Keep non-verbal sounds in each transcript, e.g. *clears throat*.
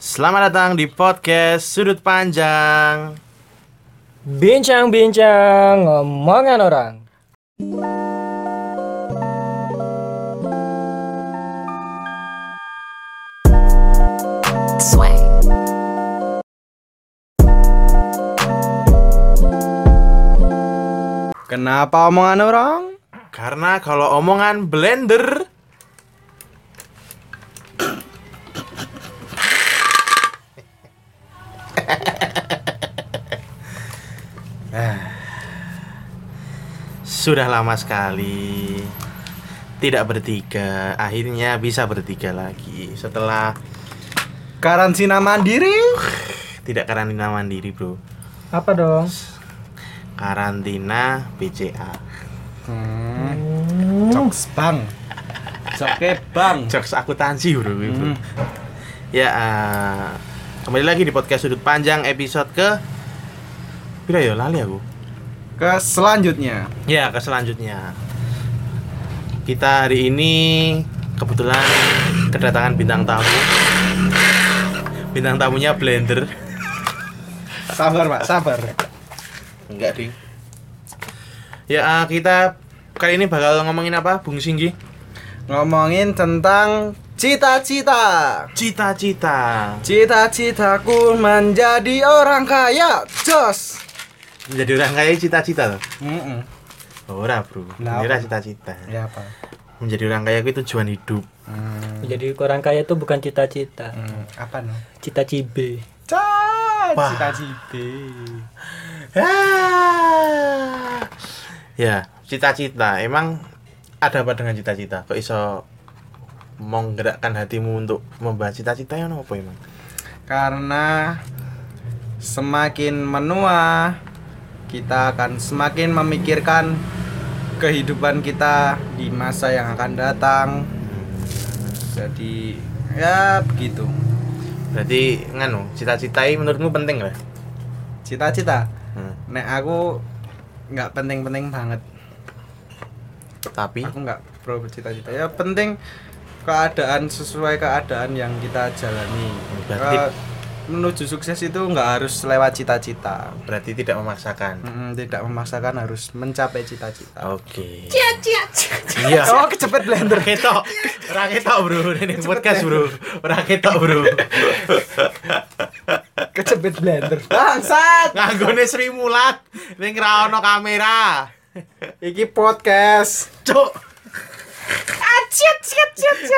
Selamat datang di podcast Sudut Panjang. Bincang-bincang ngomongan orang. Sway. Kenapa omongan orang? Karena kalau omongan blender Sudah lama sekali tidak bertiga, akhirnya bisa bertiga lagi setelah Karantina mandiri? tidak karantina mandiri, Bro. Apa dong? Karantina BCA. Hmm. Jokes bang. Joke bang. Jokes akuntansi bro, bro. Hmm. Ya eh, kembali lagi di podcast sudut panjang episode ke Pira ya lali aku. Ke selanjutnya. Ya ke selanjutnya. Kita hari ini kebetulan kedatangan bintang tamu. Bintang tamunya blender. Sabar pak, sabar. Enggak ding. Ya eh, kita kali ini bakal ngomongin apa, Bung Singgi? Ngomongin tentang cita-cita. Cita-cita. Cita-citaku menjadi orang kaya. Jos. Menjadi orang kaya cita-cita loh. Mm-mm. Ora, Bro. Ini cita-cita. Ya apa? Menjadi orang kaya itu tujuan hidup. Hmm. Jadi orang kaya itu bukan cita-cita, Hmm, Apa no? cita cibe. Wah. cita-cita. Ah. Ya, cita-cita. Emang ada apa dengan cita-cita? Kok iso menggerakkan hatimu untuk membahas cita-cita ya apa emang? Karena semakin menua kita akan semakin memikirkan kehidupan kita di masa yang akan datang. Jadi ya begitu. Berarti nganu, cita-cita ini menurutmu penting lah? Cita-cita. Hmm. Nek aku nggak penting-penting banget. Tapi Aku nggak pro bercita-cita. Ya penting keadaan sesuai keadaan yang kita jalani. Berarti- Eh, menuju sukses itu nggak harus lewat cita-cita. berarti tidak memaksakan. Mm, tidak memaksakan harus mencapai cita-cita. Oke. Iya. *laughs* Oh, kecepet blender. Ketok. Ora ketok, Bro. Ini podcast, Bro. Ora ketok, Bro. Kecepet blender. Bangsat. Nganggone Sri Mulat ning ra ono kamera. Iki podcast. Cuk.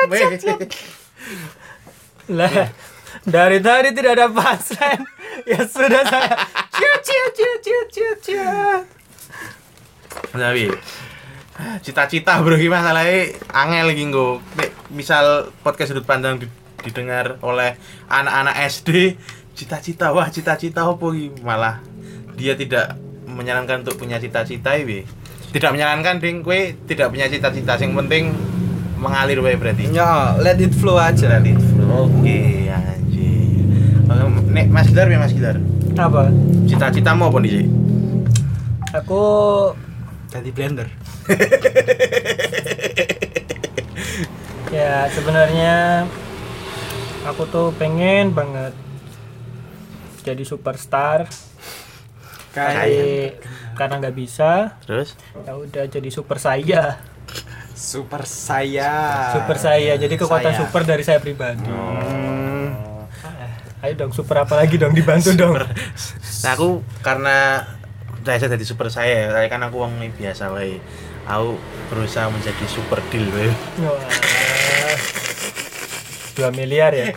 Weh. Lah, dari tadi tidak ada punchline. *laughs* ya sudah saya. Cia cia cia cia cia cia. Tapi cita-cita bro gimana masalahnya angel iki nggo. Nek misal podcast sudut pandang di- didengar oleh anak-anak SD, cita-cita wah cita-cita opo iki malah dia tidak menyarankan untuk punya cita-cita iki. Tidak menyarankan ding kowe tidak punya cita-cita, yang penting mengalir wae berarti. Ya, let it flow aja. Let it flow. Oke, anjir. Nek Mas Gidar ya Mas Gidar. Apa? Cita-citamu apa nih? Aku Jadi blender. *laughs* ya sebenarnya aku tuh pengen banget jadi superstar. Tapi karena nggak bisa, Terus? ya udah jadi super saya. Super saya. Super saya. Jadi kekuatan Saya. super dari saya pribadi. Hmm. Ayo dong super apa lagi dong dibantu dong. Nah aku karena saya jadi super saya, saya kan aku wong biasa wae. Aku berusaha menjadi super deal wae. Wah. 2 miliar ya.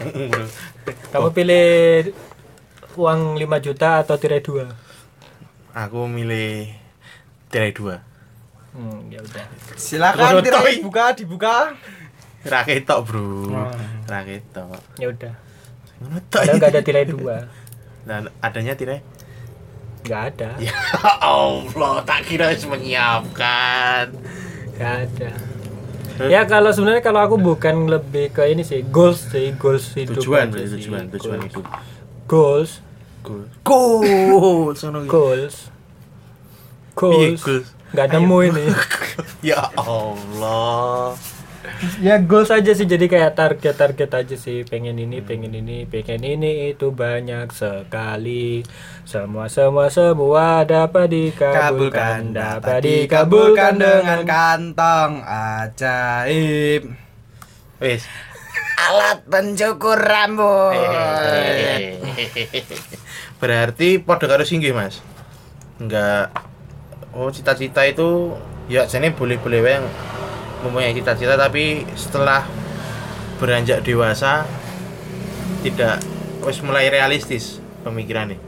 *laughs* Kamu pilih uang 5 juta atau tirai 2? Aku milih tirai dua. Hmm, ya udah. Silakan tirai buka dibuka. Raketok bro, Oh. raketok. Ya udah. Tok. Padahal enggak ada tirai 2. Nah, adanya tirai. Enggak ada. Ya Allah, tak kira harus menyiapkan. Enggak ada. Ya kalau sebenarnya kalau aku bukan lebih ke ini sih goals sih goals hidup Tujuan, sih. tujuan, tujuan Goals. hidup. goals Goal. Goal. *laughs* Sono iki. goals Piye goals goals? nggak nemu ini *laughs* Ya Allah. Ya goals aja sih jadi kayak target target aja sih pengen ini pengen ini pengen ini itu banyak sekali semua semua semua dapat dikabulkan dapat dikabulkan dengan kantong ajaib. Wis. Alat pencukur rambut. Berarti podo karo singgih, Mas. Enggak Oh, cita-cita itu ya jane boleh-boleh yang mempunyai cita-cita tapi setelah beranjak dewasa tidak wis mulai realistis pemikirannya.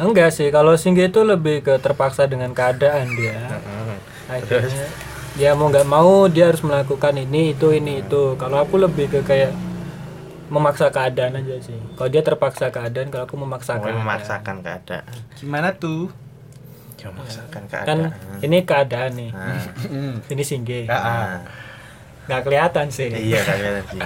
enggak sih kalau singgih itu lebih ke terpaksa dengan keadaan dia akhirnya dia mau nggak mau dia harus melakukan ini itu ini itu kalau aku lebih ke kayak memaksa keadaan aja sih kalau dia terpaksa keadaan kalau aku memaksakan keadaan. memaksakan keadaan. Gimana tuh? Ya, memaksakan kan keadaan. ini keadaan nih Nah, ini singgih nah. nggak kelihatan sih Iya kalian sih.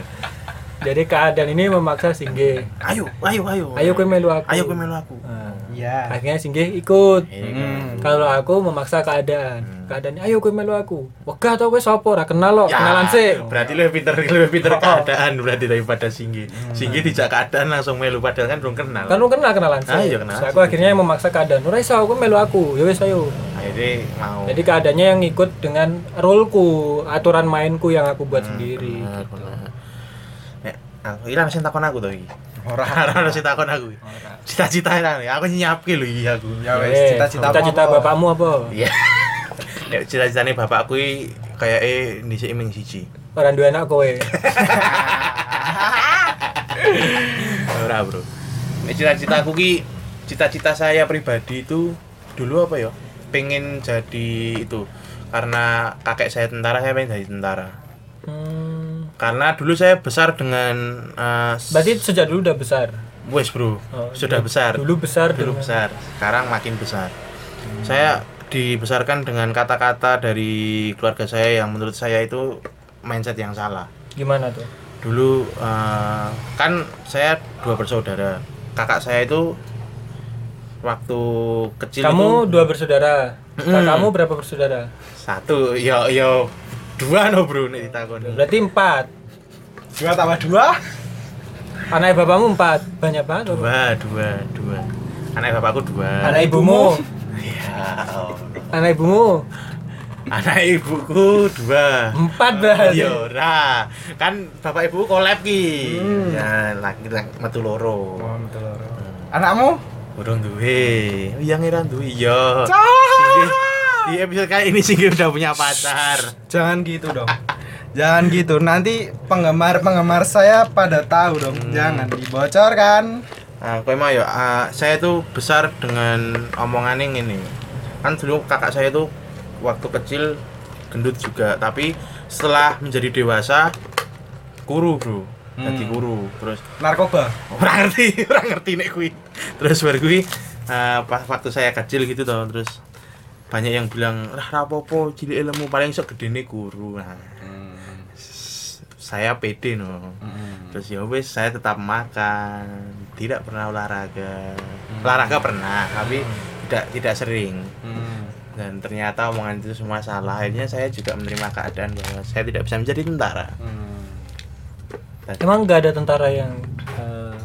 Jadi keadaan ini memaksa singgih Ayo, ayo, ayo. ayo kue melu aku Ayo kowe melu aku. Nah, Iya. akhirnya singgih ikut Iya, Hmm. kalau aku memaksa keadaan keadaan ayo kue melu aku wegah tau kue sopo ra kenal lo Ya, kenalan sih Berarti lebih pinter lebih pinter *laughs* keadaan berarti daripada Singgi. Singgi dijak keadaan langsung melu padahal kan belum kenal. kan lu kenal kenalan sih Ah, iya, Terus aku sih. akhirnya memaksa keadaan ora iso aku melu aku ya wis ayo Akhirnya mau. jadi keadaannya yang ikut dengan ruleku aturan mainku yang aku buat sendiri Bener, bener. Nek, aku ira sing takon aku to iki. Ora. *laughs* Ora sing takon aku. Cita-cita ira nih, aku nyiapke lho iki aku. Ya wes, Eh, cita-cita cita-cita apa? bapakmu apa Iya. *laughs* Nek cita-citane bapakku iki kayake dhisik ming siji. orang dua anak kowe *laughs* Ora, Bro. Nek cita-citaku ki cita-cita saya pribadi itu dulu apa ya? Pengen jadi itu. Karena kakek saya tentara, saya pengen jadi tentara. hmm, Karena dulu saya besar dengan eh, berarti sejak dulu udah besar? Wes, Bro. Oh, Sudah dulu- besar. dulu besar dulu dengan- besar. Sekarang makin besar. Saya dibesarkan dengan kata-kata dari keluarga saya yang menurut saya itu mindset yang salah. Gimana tuh? Dulu eh, kan saya dua bersaudara. Kakak saya itu waktu kecil kamu itu dua bersaudara. Mm. kamu berapa bersaudara? Satu. Yo yo dua no bro nek ditakoni berarti empat Dua tambah dua. anak bapakmu empat banyak banget dua dua dua anak bapakku dua anak ibumu ya anak ibumu anak ibuku dua empat berarti Iya, ora. Kan bapak ibu collab ki. Ya, laki laki metu loro. Anakmu? Urung duwe. Iya ngira duwe. Iya. Di episode kali ini Singgih udah punya pacar. Jangan gitu dong. Jangan gitu. Nanti penggemar-penggemar saya pada tahu dong. Jangan dibocorkan. Nah, kowe mau ya, ah, saya tuh besar dengan omongan yang ini. Kan dulu kakak saya tuh waktu kecil gendut juga, tapi setelah menjadi dewasa kuru, Bro. Jadi Hmm. kuru. Terus Narkoba. *laughs* ora ngerti ora ngerti nek kuwi terus baru kuwi eh, pas waktu saya kecil gitu toh terus banyak yang bilang lah ra apa-apa cilik ilmu paling sok gedene guru. Nah s- saya pede no. Terus ya wes saya tetap makan tidak pernah olahraga. Olahraga pernah tapi tidak tidak sering. Dan ternyata omongan itu semua salah. Akhirnya saya juga menerima keadaan bahwa saya tidak bisa menjadi tentara. Dan- emang nggak ada tentara yang eh,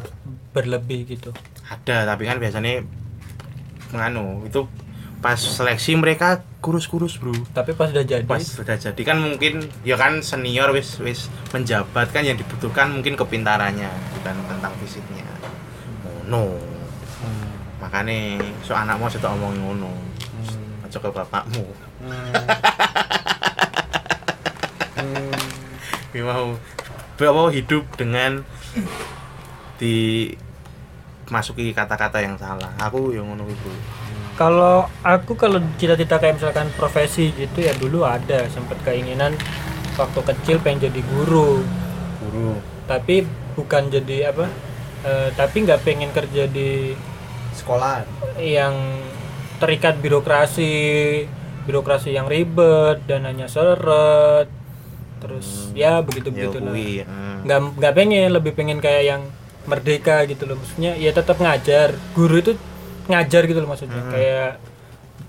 berlebih gitu? Ada tapi kan biasanya menganu itu pas seleksi mereka kurus-kurus bro. Tapi pas udah jadi? Pas sudah jadi. Kan mungkin ya kan senior wis wis menjabat kan yang dibutuhkan mungkin kepintarannya bukan tentang fisiknya. Ngono. Makanya so anakmu sudah omongin ngono. Aja ke bapakmu. Dia *laughs* mau bawa hidup dengan di masuki kata-kata yang salah. Aku yang ngono itu kalau aku kalau cita-cita kayak misalkan profesi gitu ya dulu ada sempat keinginan waktu kecil pengen jadi guru. Guru. Tapi bukan jadi apa eh, tapi nggak pengen kerja di Sekolah. yang terikat birokrasi birokrasi yang ribet dan hanya seret terus ya begitu ya begitu kuwi hmm. nggak nggak pengen lebih pengen kayak yang merdeka gitu loh. Maksudnya ya tetap ngajar. Guru itu ngajar gitu loh maksudnya. Kayak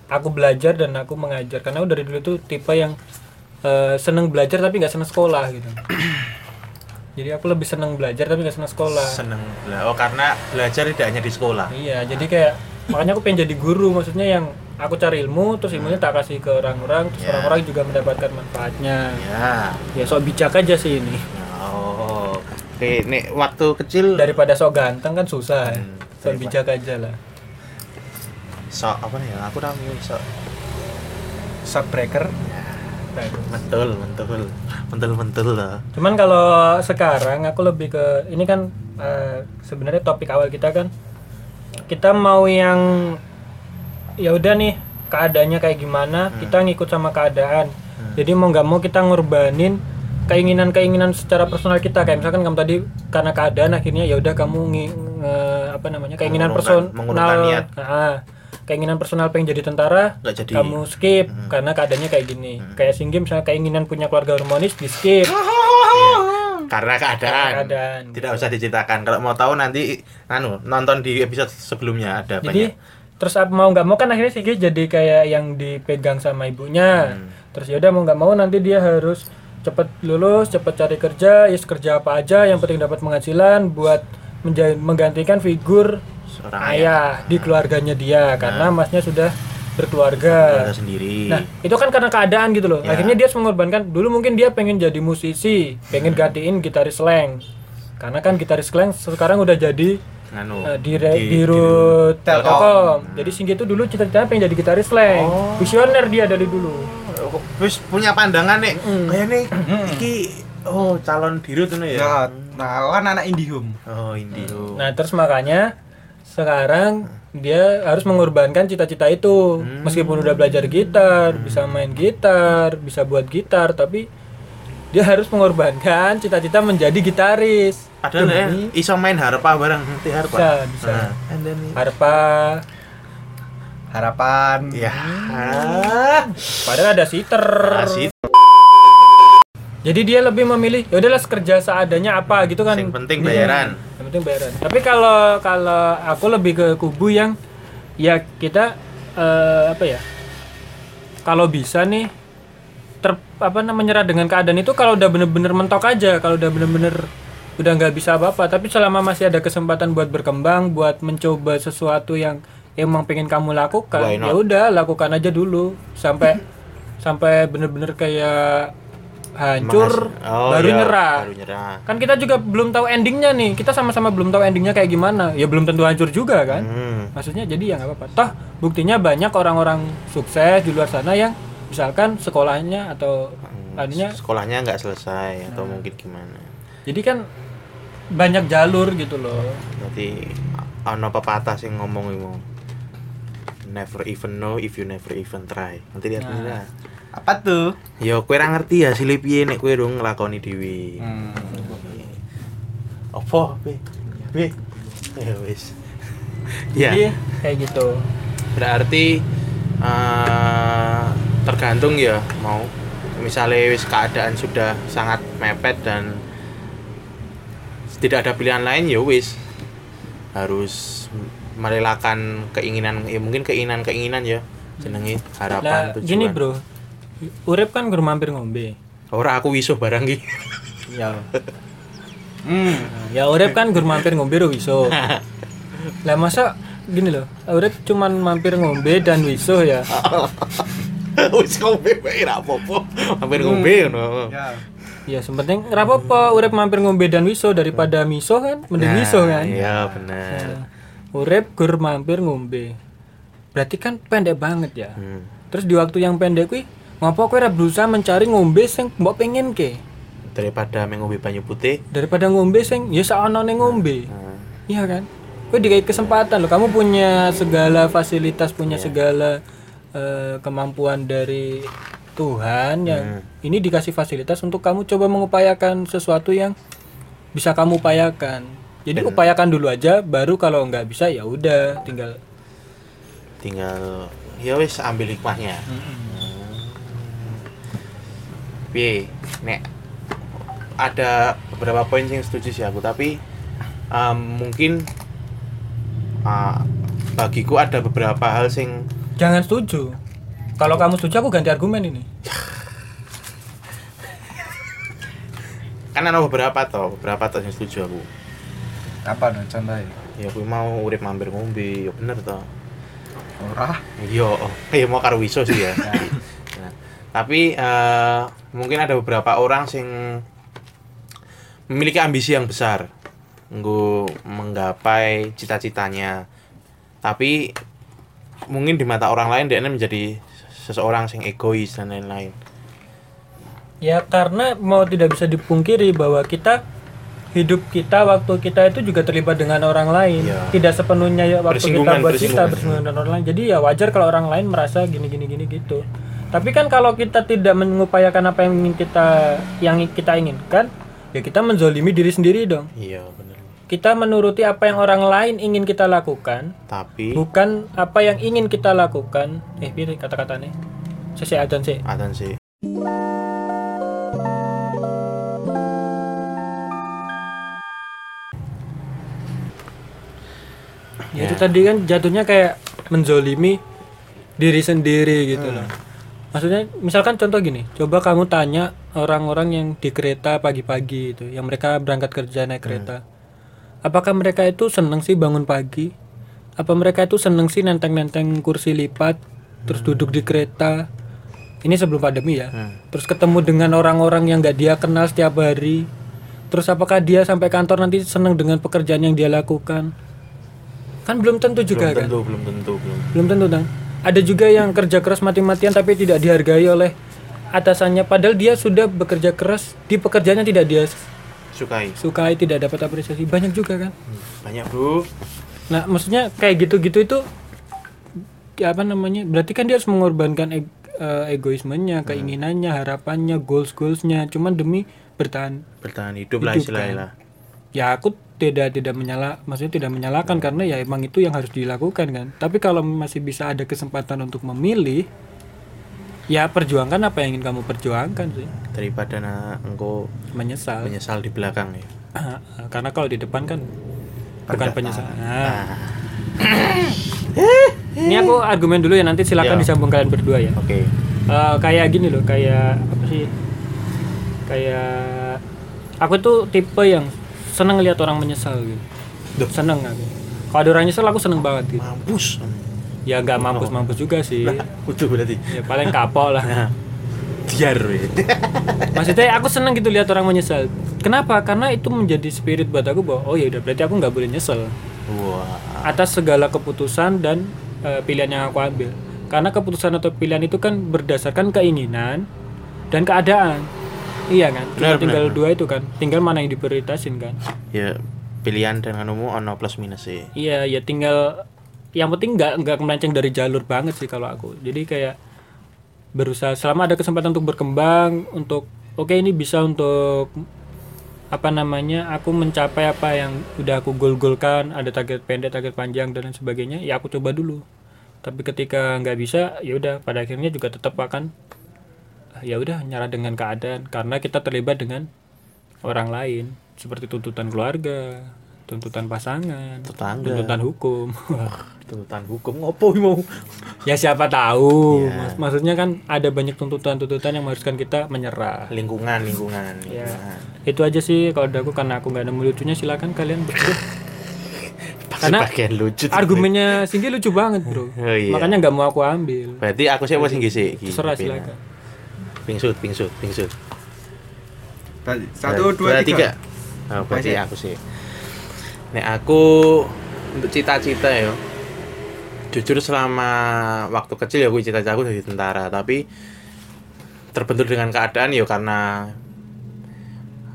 aku belajar dan aku mengajar. Karena aku dari dulu tuh tipe yang eh, seneng belajar tapi nggak seneng sekolah gitu. *clears throat* Jadi aku lebih seneng belajar tapi nggak seneng sekolah. Seneng oh karena belajar tidak hanya di sekolah. Iya jadi kayak makanya aku pengen jadi guru. Maksudnya yang aku cari ilmu terus ilmunya tak kasih ke orang-orang terus Ya. orang-orang juga mendapatkan manfaatnya. Ya ya sok bijak aja sih ini. Oh oke. Nek waktu kecil daripada sok ganteng kan susah Hmm, sok daripada- bijak aja lah sok apa nih aku namanya sok shock breaker. Mentul mentul. Mentul mentul lah. Cuman kalau sekarang aku lebih ke ini kan eh, sebenarnya topik awal kita kan kita mau yang ya udah nih keadaannya kayak gimana kita ngikut sama keadaan. Jadi mau nggak mau kita ngorbanin keinginan-keinginan secara personal kita. Kayak misalkan kamu tadi karena keadaan akhirnya ya udah kamu ngi- nge- apa namanya keinginan personal mengurungkan niat. Ah, keinginan personal pengen jadi tentara Nggak jadi. kamu skip karena keadaannya kayak gini kayak singgih misalnya keinginan punya keluarga harmonis di skip *laughs* karena keadaan. keadaan. tidak usah diceritakan kalau mau tahu nanti anu nonton di episode sebelumnya ada jadi banyak terus apa mau nggak mau kan akhirnya sih jadi kayak yang dipegang sama ibunya Hmm. terus ya udah mau nggak mau nanti dia harus cepet lulus cepet cari kerja ya kerja apa aja yang penting dapat penghasilan buat menja- menggantikan figur seorang ayah di keluarganya dia karena masnya sudah berkeluarga keluarga sendiri Nah, itu kan karena keadaan gitu loh. Ya. Akhirnya dia harus mengorbankan. Dulu mungkin dia pengen jadi musisi, pengen gantiin gitaris slang. Karena kan gitaris slang sekarang udah jadi anu eh, di, di root Telkom. Telkom. Jadi Singgi itu dulu cita-citanya pengen jadi gitaris slang. Oh. Visioner dia dari dulu. terus punya pandangan nih Mm. kayak nih iki oh calon biru tuh ya ya nah kan anak Indihome oh Indio Nah, terus makanya sekarang dia harus mengorbankan cita-cita itu. Hmm. Meskipun udah belajar gitar, bisa main gitar, bisa buat gitar, tapi dia harus mengorbankan cita-cita menjadi gitaris. padahal ya iso main harpa bareng nanti harpa? Bisa, bisa. Nah, then harpa. Harapan. Ya. Padahal ada siter asik jadi dia lebih memilih ya udahlah kerja seadanya apa gitu kan. Yang penting bayaran. yang penting bayaran. Tapi kalau kalau aku lebih ke kubu yang ya kita eh, apa ya kalau bisa nih ter apa namanya menyerah dengan keadaan itu kalau udah bener-bener mentok aja kalau udah bener-bener udah nggak bisa apa-apa. Tapi selama masih ada kesempatan buat berkembang buat mencoba sesuatu yang emang pengen kamu lakukan ya udah lakukan aja dulu. Sampai sampai bener-bener kayak hancur. Oh, baru iya, nyerah baru nyerah kan kita juga belum tahu endingnya nih kita sama-sama belum tahu endingnya kayak gimana ya belum tentu hancur juga kan hmm. maksudnya jadi ya nggak apa-apa toh buktinya banyak orang-orang sukses di luar sana yang misalkan sekolahnya atau anunya sekolahnya nggak selesai atau mungkin gimana jadi kan banyak jalur gitu loh Nanti ono pepatah sih ngomong itu never even know if you never even try. Nanti lihat Nah. nah. Apa tuh Yo kowe ra ngerti ya hasil piye nek kowe dong nglakoni dhewe. Hmm. Apa? Be? Be? Ya wis. Ya, jadi kayak gitu berarti eh, tergantung ya mau misalnya wis keadaan sudah sangat mepet dan tidak ada pilihan lain ya wis harus merelakan keinginan ya mungkin keinginan keinginan ya jenenge harapan lah tujuan gini bro urip kan gur mampir ngombe. Ora aku wisuh barang ki ya. Hmm. ya urip kan gur mampir ngombe ro wiso *laughs* lah masa gini loh urip cuman mampir ngombe dan wiso ya? *laughs* Wis ngombe bae ra apa-apa. Hampir ngombe ngono. Ya. Ya sepenting rapopo urip mampir ngombe dan wiso daripada miso kan mending Nah, wiso kan? iya benar Nah, urip gur mampir ngombe. Berarti kan pendek banget ya? Hmm. terus di waktu yang pendek kuwi ngapa kowe ora berusaha mencari ngombe sing mbok pengen ke? Daripada mengombe banyu putih. Daripada ngombe sing ya saonone ngombe. Iya kan? Kowe dikasih kesempatan loh kamu punya segala fasilitas punya segala eh, kemampuan dari Tuhan yang ini dikasih fasilitas untuk kamu coba mengupayakan sesuatu yang bisa kamu upayakan. Jadi upayakan dulu aja baru kalau nggak bisa ya udah tinggal tinggal ya wis ambil hikmahnya piye? Nek ada beberapa poin yang setuju sih aku tapi um, mungkin uh, bagiku ada beberapa hal sing jangan setuju. Kalau kamu setuju aku ganti argumen ini. Kan ada beberapa toh beberapa toh yang setuju aku. Apa no contohnya? ya aku mau urip mampir ngombe ya bener toh. Ora. iya oh, ya mau karo wiso sih ya *laughs* tapi eh, mungkin ada beberapa orang sing memiliki ambisi yang besar nggo menggapai cita-citanya tapi mungkin di mata orang lain dia menjadi seseorang yang egois dan lain-lain Ya karena mau tidak bisa dipungkiri bahwa kita hidup kita waktu kita itu juga terlibat dengan orang lain. Iya. Tidak sepenuhnya ya waktu kita buat kita bersinggungan dengan orang lain. Jadi ya wajar kalau orang lain merasa gini gini gini gitu. Tapi kan kalau kita tidak mengupayakan apa yang ingin kita yang kita inginkan, ya kita menzolimi diri sendiri dong. iya bener Kita menuruti apa yang orang lain ingin kita lakukan, tapi bukan apa yang ingin kita lakukan. Eh, pilih kata-katanya. Saya adan sih. Atan sih Ya, itu tadi kan jatuhnya kayak menzolimi diri sendiri gitu loh. Maksudnya misalkan contoh gini, coba kamu tanya orang-orang yang di kereta pagi-pagi itu, yang mereka berangkat kerja naik kereta. Apakah mereka itu seneng sih bangun pagi? Apa mereka itu seneng sih nenteng-nenteng kursi lipat, terus duduk di kereta? Ini sebelum pandemi ya. Terus ketemu dengan orang-orang yang nggak dia kenal setiap hari. Terus apakah dia sampai kantor nanti seneng dengan pekerjaan yang dia lakukan? Kan belum tentu juga belum kan? tentu belum tentu belum Belum tentu dong. Ada juga yang kerja keras mati-matian tapi tidak dihargai oleh atasannya. Padahal dia sudah bekerja keras di pekerjaannya tidak dia sukai. sukai tidak dapat apresiasi. Banyak juga kan? Banyak bro nah maksudnya kayak gitu-gitu itu apa namanya berarti kan dia harus mengorbankan eg- eh, egoismenya keinginannya harapannya goals goalsnya cuman demi bertahan. Bertahan hidup lah Hidup, istilahnya kan. lah. Ya aku tidak tidak menyala maksudnya tidak menyalahkan karena ya emang itu yang harus dilakukan kan. Tapi kalau masih bisa ada kesempatan untuk memilih ya perjuangkan apa yang ingin kamu perjuangkan sih. Daripada na, engkau menyesal. menyesal di belakang ya. Karena kalau di depan kan bukan Ada penyesal. tangan. Nah. ini aku argumen dulu ya nanti silakan Ya. disambung kalian berdua ya. Oke. Eh, kayak gini loh kayak apa sih? Kayak aku tuh tipe yang seneng lihat orang menyesal gitu. Duh. seneng aku. Kalau ada orang nyesel aku seneng banget gitu. Mampus. Ya nggak mampus mampus juga sih. Udah berarti. Ya paling kapok lah. Nah biar we. *laughs* maksudnya aku seneng gitu lihat orang menyesal. Kenapa? Karena itu menjadi spirit buat aku bahwa oh ya udah berarti aku nggak boleh nyesel. Wah. Atas segala keputusan dan eh, pilihan yang aku ambil. Karena keputusan atau pilihan itu kan berdasarkan keinginan dan keadaan iya kan? Cuma Benar, tinggal benar, dua itu kan. Tinggal mana yang diprioritasin kan? Ya pilihan dengan umum ono plus minus sih. Iya ya tinggal yang penting nggak nggak melenceng dari jalur banget sih kalau aku. Jadi kayak berusaha selama ada kesempatan untuk berkembang untuk oke ini bisa untuk apa namanya aku mencapai apa yang udah aku goal-goalkan ada target pendek target panjang dan lain sebagainya ya aku coba dulu. Tapi ketika nggak bisa ya udah pada akhirnya juga tetap akan ya udah nyerah dengan keadaan. Karena kita terlibat dengan orang lain. Seperti tuntutan keluarga tuntutan pasangan Tetangga. tuntutan hukum. Tuntutan hukum ngopo mau? Ya siapa tahu. Ya. Mas- maksudnya kan ada banyak tuntutan-tuntutan yang mengharuskan kita menyerah. Lingkungan lingkungan ya. lingkungan. itu aja sih kalau dari aku karena aku nggak nemu lucunya silakan kalian berdua. Karena bagian lucu. argumennya Singgi lucu banget bro. Oh, iya. makanya nggak mau aku ambil. Berarti aku sih masih gisi terserah silakan pingsut pingsut pingsut Tadi, Satu, dua, tiga. Oh, berarti Oke. aku sih. Nek aku untuk cita-cita ya jujur selama waktu kecil ya aku cita-cita aku jadi tentara. Tapi terbentur dengan keadaan ya karena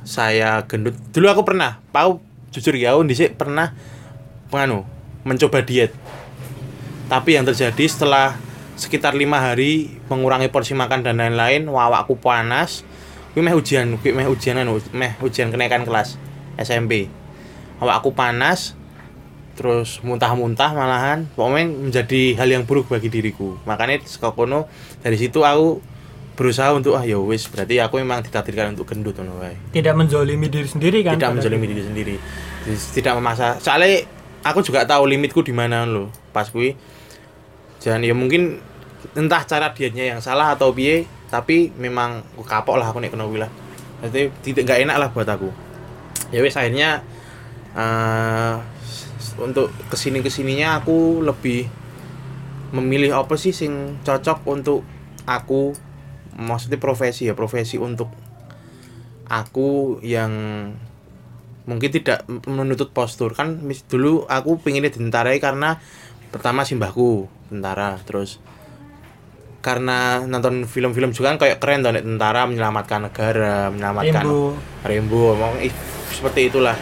saya gendut. Dulu aku pernah tahu jujur ya aku dhisik pernah penganu mencoba diet. Tapi yang terjadi setelah sekitar lima hari mengurangi porsi makan dan lain-lain wawakku panas. Kuwi meh ujian kuwi meh ujian anu meh ujian kenaikan kelas SMP awakku panas terus muntah-muntah malahan pokoknya menjadi hal yang buruk bagi diriku. Makanya saka kono dari situ aku berusaha untuk ah ya wis berarti aku memang ditakdirkan untuk gendut ngono wae. Tidak menzolimi diri sendiri kan? Tidak pada menjalimi diri sendiri. Tidak memaksa. Soalnya aku juga tahu limitku di mana loh pas kui dan ya mungkin entah cara dietnya yang salah atau piye tapi memang kapok lah aku nek kena wilah Jadi tidak nggak enak lah buat aku. Ya wes akhirnya s- untuk ke sini ke sininya aku lebih memilih apa sih sing cocok untuk aku? Maksudnya profesi ya profesi untuk aku yang mungkin tidak menuntut postur. Kan dulu aku pinginnya ditarai karena pertama simbahku tentara terus karena nonton film-film juga kan kayak keren tuh nek tentara menyelamatkan negara menyelamatkan Rimbo. Rembo ngomong seperti itulah.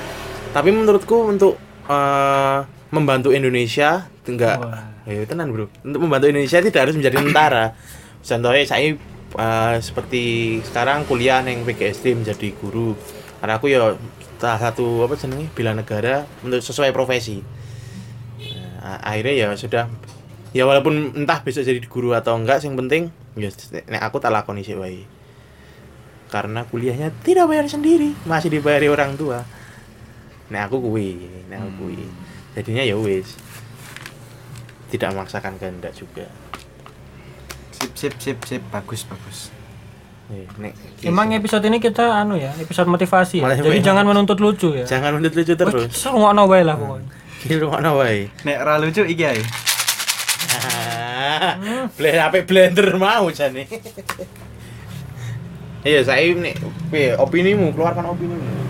Tapi menurutku untuk eh, membantu Indonesia enggak. Wah. ya tenan bro. Untuk membantu Indonesia tidak harus menjadi tentara. Contohnya saya eh, seperti sekarang kuliah neng PGSD menjadi guru. Karena aku ya salah satu apa jenenge bela negara untuk sesuai profesi akhirnya ya sudah. Ya walaupun entah besok jadi guru atau enggak yang penting ya nek aku tak lakoni sih wae. Karena kuliahnya tidak bayar sendiri masih dibayari orang tua. Nah aku kuwi nah aku kuwi. Jadinya ya wis. Tidak memaksakan kehendak juga. Sip sip sip sip. Bagus bagus. Eh, nek Emang episode ini kita anu ya, episode motivasi ya. Jadi jangan menuntut lucu ya. jangan menuntut lucu terus. Wes ngono wae lah pokoknya. Di rumah wae Nek ra lucu iki ae. blender apa blender mau jane iya saya nih piye opinimu keluarkan opinimu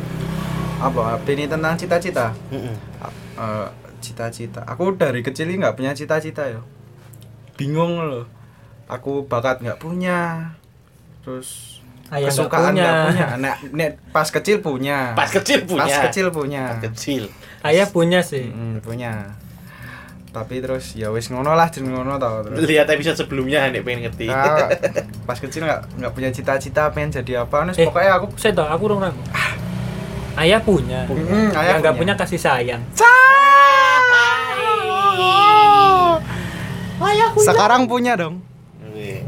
Apa? Ini tentang cita-cita. Eh, cita-cita. Aku dari kecil ini nggak punya cita-cita ya. Bingung loh. Aku bakat nggak punya. Terus Ayah kesukaan punya. nggak punya. Nek, nek pas kecil punya. pas kecil punya Pas kecil punya. Pas kecil Ayah punya sih. Mm, punya. Tapi terus ya wis ngono lah jeneng ngono tau terus. lihat episode sebelumnya nek pengen ngerti Nah, pas kecil nggak nggak punya cita-cita pengen jadi apa nih Eh. pokoknya aku Saya tahu aku dong ragu. Ayah punya. Mm, ayah Yang nggak punya. punya kasih sayang. sekarang punya dong Wih.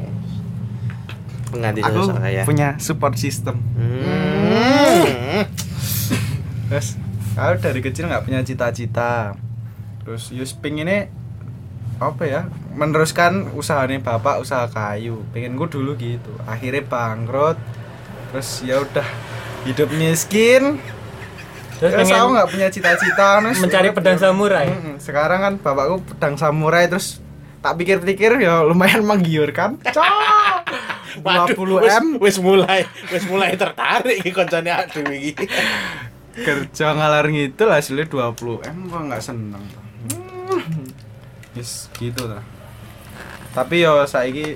Pengganti aku saya. punya support system. Hmm. terus aku dari kecil nggak punya cita-cita. Terus Yus pengennya apa ya meneruskan usahanya bapak usaha kayu. Pengen gue dulu gitu. Akhirnya bangkrut. Terus ya udah hidup miskin. Terus terus pengen aku nggak punya cita-cita *laughs* mencari pedang samurai. Mm-mm. sekarang kan bapakku pedang samurai terus tak pikir-pikir ya lumayan menggiurkan. Cok! 20 wis- m. wis mulai wis mulai tertarik iki koncone aduh iki kerja ngalar ngidul hasilnya 20 m kok nggak seneng Hmm. Yes, gitu lah tapi yo saiki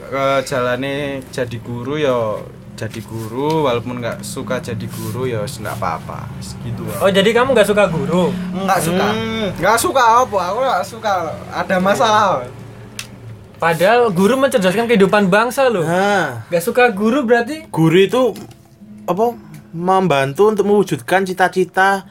ke jalane jadi guru yo jadi guru walaupun nggak suka jadi guru ya wis nggak apa-apa Wis gitu lah Oh jadi kamu nggak suka guru? nggak suka. Hmm. nggak suka apa? Aku nggak suka. Ada masalah Padahal guru mencerdaskan kehidupan bangsa loh. nah. Gak suka guru berarti? guru itu apa membantu untuk mewujudkan cita-cita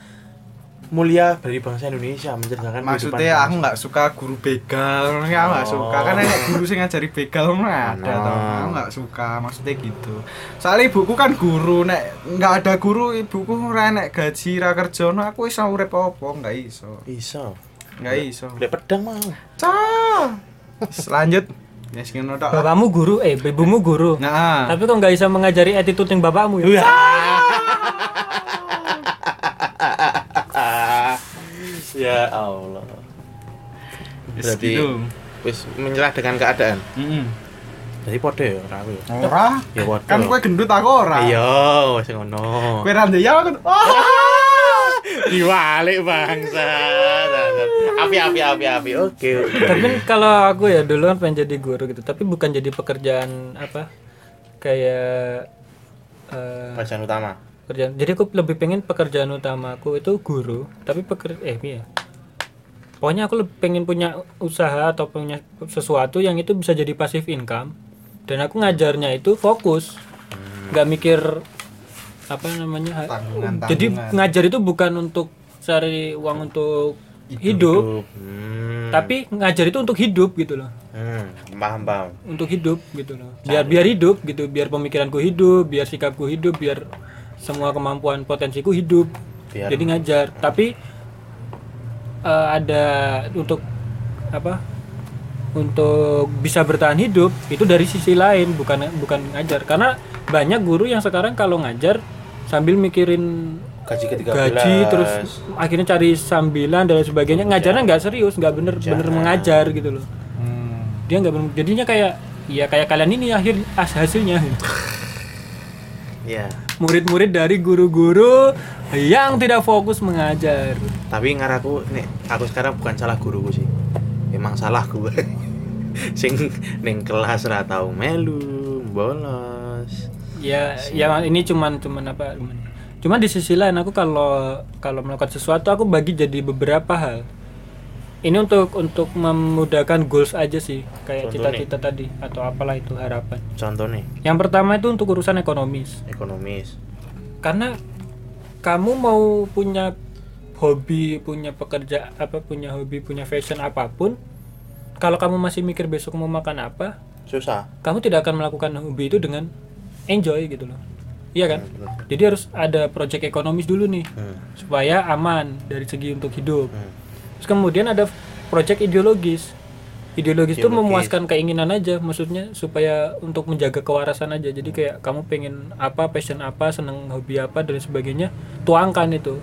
mulia dari bangsa Indonesia mencerdaskan maksudnya kehidupan aku nggak suka guru begal ya nggak Oh. suka. Kan enak guru sing ngajari begal nggak ada toh aku nggak suka maksudnya gitu. Soalnya ibuku kan guru nek nggak ada guru ibuku ora nek gaji ra kerja no aku iso urip apa nggak iso. Iso. Nggak iso. Lek pedang mau Cah. *laughs* lanjut ya yes, Bapakmu guru, eh ibumu guru. nah Tapi kok nggak bisa mengajari attitude yang bapakmu ya? *laughs* ya Allah berarti gitu. wis menyerah dengan keadaan Mm-mm. jadi podo ya ora aku ya ora Ya, waduh. kan kue gendut aku ora iya wis ngono kue rande ya aku oh. *laughs* diwalik bangsa api api api api oke oke Tapi kalau aku ya dulu kan pengen jadi guru gitu, tapi bukan jadi pekerjaan apa kayak eh, pekerjaan utama pekerjaan. Jadi aku lebih pengen pekerjaan utamaku itu guru, tapi peker eh iya. Pokoknya aku lebih pengen punya usaha atau punya sesuatu yang itu bisa jadi passive income dan aku ngajarnya itu fokus. nggak mikir apa namanya? Ha- Tanggungan, jadi tanggungan. ngajar itu bukan untuk cari uang untuk hidup, hmm. tapi ngajar itu untuk hidup gitu loh. Hmm. paham paham. Untuk hidup gitu loh. Biar biar hidup gitu biar pemikiranku hidup biar sikapku hidup biar semua kemampuan potensiku hidup. Biar- jadi ngajar. Tapi eh, ada untuk apa untuk bisa bertahan hidup itu dari sisi lain bukan bukan ngajar. Karena banyak guru yang sekarang kalau ngajar sambil mikirin gaji ke 13 gaji terus akhirnya cari sambilan dan sebagainya. Ngajarnya nggak serius nggak bener bener mengajar gitu loh. Hmm. dia nggak bener jadinya kayak ya kayak kalian ini akhir as hasilnya. Ya murid-murid dari guru-guru yang tidak fokus mengajar. Tapi ngaraku nih aku sekarang bukan salah guruku sih. Emang salah gue *laughs* sing ning kelas ra tau melu bolos ya ya ini cuman cuman apa cuman, cuman di sisi lain aku kalau kalau melakukan sesuatu aku bagi jadi beberapa hal. Ini untuk untuk memudahkan goals aja sih kayak cita-cita tadi atau apalah itu harapan. Contoh nih. Yang pertama itu untuk urusan ekonomis. Ekonomis. Karena kamu mau punya hobi punya pekerja apa punya hobi punya fashion apa pun kalau kamu masih mikir besok mau makan apa susah. kamu tidak akan melakukan hobi itu dengan enjoy gitu loh. Iya kan? Jadi harus ada project ekonomis dulu nih hmm. supaya aman dari segi untuk hidup. Hmm. terus kemudian ada project ideologis. Ideologis itu memuaskan keinginan aja maksudnya supaya untuk menjaga kewarasan aja. Jadi kayak kamu pengen apa passion apa seneng hobi apa dan sebagainya tuangkan itu.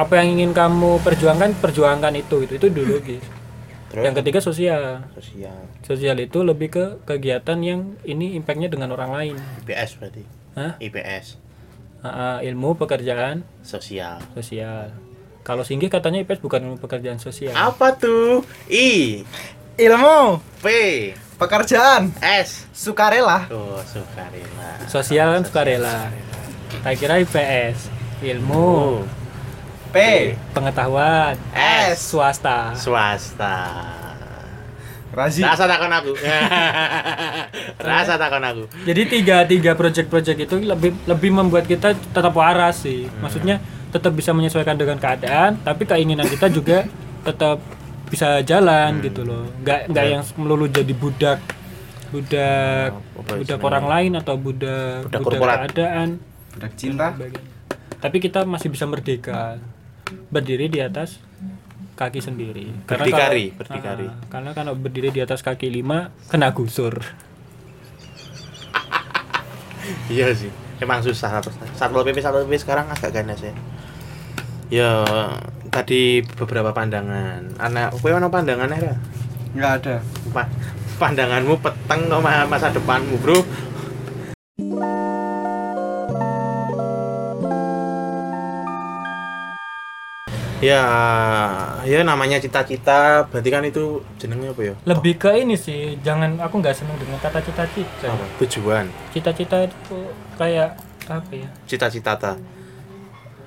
Apa yang ingin kamu perjuangkan perjuangkan itu. Itu itu ideologis terus? Yang ketiga sosial. Sosial. Sosial itu lebih ke kegiatan yang ini impactnya dengan orang lain. IPS berarti? Hah? IPS ah, ilmu pekerjaan. Sosial. Sosial. Kalau Singgih katanya IPS bukan ilmu pekerjaan sosial. Apa tuh? I. Ilmu, P. Pekerjaan, S. Sukarela. oh sukarela. Sosial kan sukarela. Tak kira IPS ilmu. Oh P, pengetahuan. S. Swasta. Swasta. Razi. rasa takon aku. *laughs* Rasa takon aku. Jadi tiga tiga project-project itu lebih lebih membuat kita tetap waras sih. Maksudnya tetap bisa menyesuaikan dengan keadaan tapi keinginan kita juga tetap bisa jalan gitu loh. Nggak nggak yang melulu jadi budak budak Oh, budak orang lain atau budak Budak budak, korporat. keadaan. Budak cinta. Tapi kita masih bisa merdeka berdiri di atas kaki sendiri. Berdikari, kalau- berdikari. Ah, karena kalau berdiri di atas kaki lima kena gusur. iya sih emang susah satu satpol pp satpol pp sekarang agak ganas ya ya tadi beberapa pandangan anak kowe ono pandangan ya Enggak ada. Pa- pandanganmu peteng no ma- masa depanmu bro ya ya namanya cita-cita berarti kan itu jenengnya apa ya Lebih ke ini sih, jangan aku nggak seneng dengan kata cita-cita. apa tujuan Cita-cita itu kayak apa ya? cita-cita ta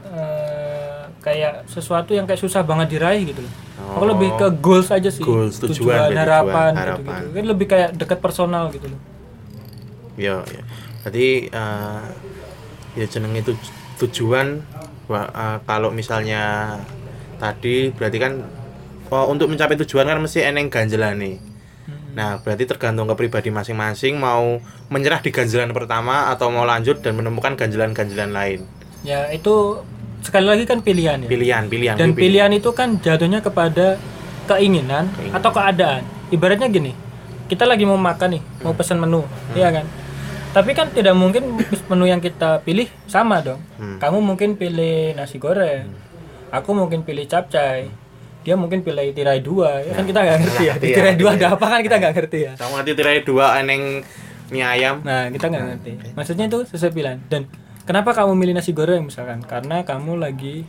Eh, kayak sesuatu yang kayak susah banget diraih gitu loh. Aku Oh. lebih ke goals aja sih. Goals, tujuan, berarti harapan, tujuan, gitu-gitu. harapan. Kan lebih kayak dekat personal gitu loh. ya ya berarti eh, ya jeneng itu tujuan eh, kalau misalnya tadi berarti kan oh, untuk mencapai tujuan kan mesti eneng ganjelan nih nah berarti tergantung ke pribadi masing-masing mau menyerah di ganjelan pertama atau mau lanjut dan menemukan ganjelan-ganjelan lain Ya itu sekali lagi kan pilihan ya. pilihan pilihan Dan pilih. pilihan itu kan jatuhnya kepada keinginan Keinginan. atau keadaan. Ibaratnya gini, kita lagi mau makan nih, mau pesan menu, iya kan? Tapi kan tidak mungkin menu yang kita pilih sama dong. Hmm. Kamu mungkin pilih nasi goreng, aku mungkin pilih capcay, dia mungkin pilih tirai dua, ya kan kita nggak ngerti ya. Di Iya, tirai dua ada apa kan kita nggak ngerti ya. sama nanti tirai dua eneng mie ayam Nah, kita nggak ngerti. Maksudnya itu sesuai pilihan. Dan kenapa kamu milih nasi goreng misalkan? Karena kamu lagi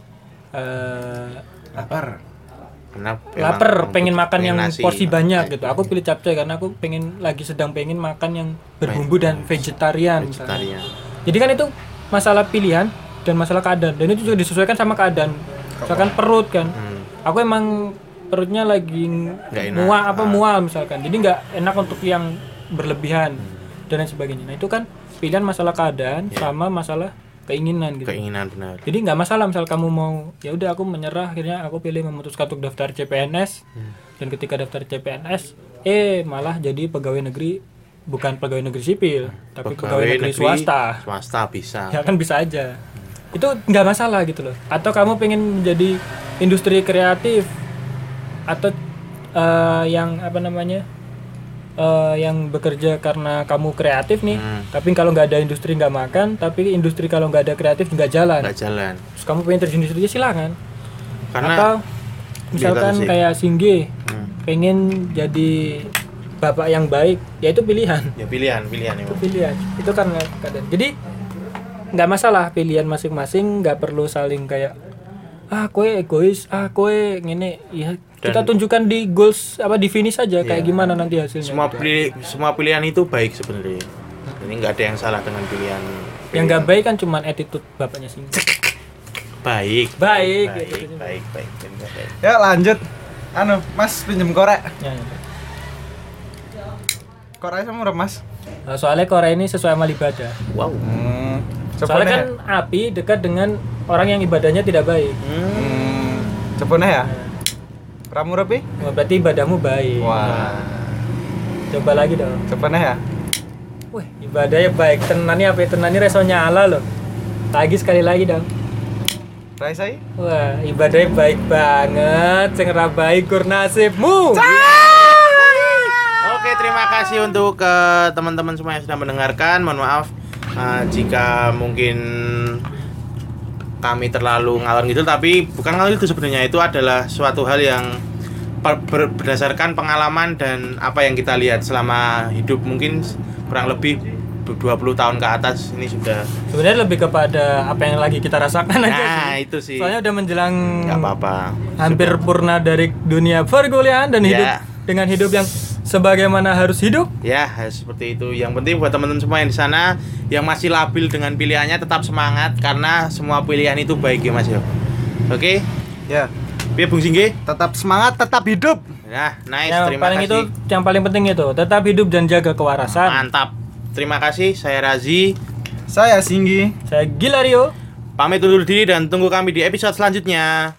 eh, Lapar. karena lapar pengen makan yang nasi. porsi banyak gitu aku pilih capcay karena aku pengen lagi sedang pengen makan yang berbumbu dan vegetarian misalnya. vegetarian jadi kan itu masalah pilihan dan masalah keadaan dan itu juga disesuaikan sama keadaan misalkan perut kan. Hmm. aku emang perutnya lagi mual apa Ah. mual misalkan. Jadi nggak enak untuk yang berlebihan dan lain sebagainya. Nah itu kan pilihan masalah keadaan Ya. sama masalah keinginan gitu. Keinginan benar. Jadi nggak masalah misal kamu mau ya udah aku menyerah akhirnya aku pilih memutuskan untuk daftar CPNS Hmm. dan ketika daftar CPNS eh malah jadi pegawai negeri bukan pegawai negeri sipil tapi pegawai, negeri, swasta. swasta bisa. Ya kan bisa aja itu nggak masalah gitu loh. Atau kamu pengen menjadi industri kreatif atau eh, yang apa namanya eh, yang bekerja karena kamu kreatif nih Hmm. tapi kalau nggak ada industri nggak makan tapi industri kalau nggak ada kreatif nggak jalan. Nggak jalan. Terus kamu pengen terjun industri ya silakan. Karena atau misalkan kayak Singge Hmm. pengen jadi bapak yang baik ya itu pilihan. Ya pilihan pilihan itu pilihan. Itu karena keadaan. Jadi nggak masalah pilihan masing-masing nggak perlu saling kayak ah kue egois ah kue ngene ya kita tunjukkan di goals apa di finish saja kayak gimana nanti hasilnya semua gitu. pilih semua pilihan itu baik sebenarnya ini nggak ada yang salah dengan pilihan yang nggak baik kan cuman attitude bapaknya sih baik Baik, baik gitu. baik baik, baik, baik. Ya lanjut. Anu, Mas pinjem korek. Ya, ya. Korek sama murah, Mas. Nah, soalnya Korea ini sesuai amal ibadah wow Hmm. Soalnya kan api dekat dengan orang yang ibadahnya tidak baik Hmm. Cepone ya? Ramu rapi? Wah, berarti ibadahmu baik Wah. coba lagi dong Cepone ya? Wih, ibadahnya baik. Tenani apa? Tenani reso nyala loh. Lagi sekali lagi dong. Raisai? Wah, ibadahnya baik banget. Sing ra baik kur nasibmu. Oke, terima kasih untuk ke teman-teman semua yang sudah mendengarkan. Mohon maaf uh, jika mungkin kami terlalu ngalor ngidul, tapi bukan ngalor itu sebenarnya itu adalah suatu hal yang ber- berdasarkan pengalaman dan apa yang kita lihat selama hidup mungkin kurang lebih 20 tahun ke atas ini sudah. Sebenarnya lebih kepada apa yang lagi kita rasakan aja Nah, sih. itu sih. Soalnya udah menjelang nggak apa-apa. hampir purna dari dunia perkuliahan dan hidup Ya. dengan hidup yang sebagaimana harus hidup. Ya, seperti itu. Yang penting buat teman-teman semua yang di sana yang masih labil dengan pilihannya tetap semangat karena semua pilihan itu baik ya Mas yo. Oke? Ya. Piye Bung Singgi? Tetap semangat, tetap hidup. Nah, nice. yang Terima paling kasih. itu yang paling penting itu tetap hidup dan jaga kewarasan. Mantap. Terima kasih. Saya Razi. Saya Singgi. Saya Gilario. Pamit undur diri dan tunggu kami di episode selanjutnya.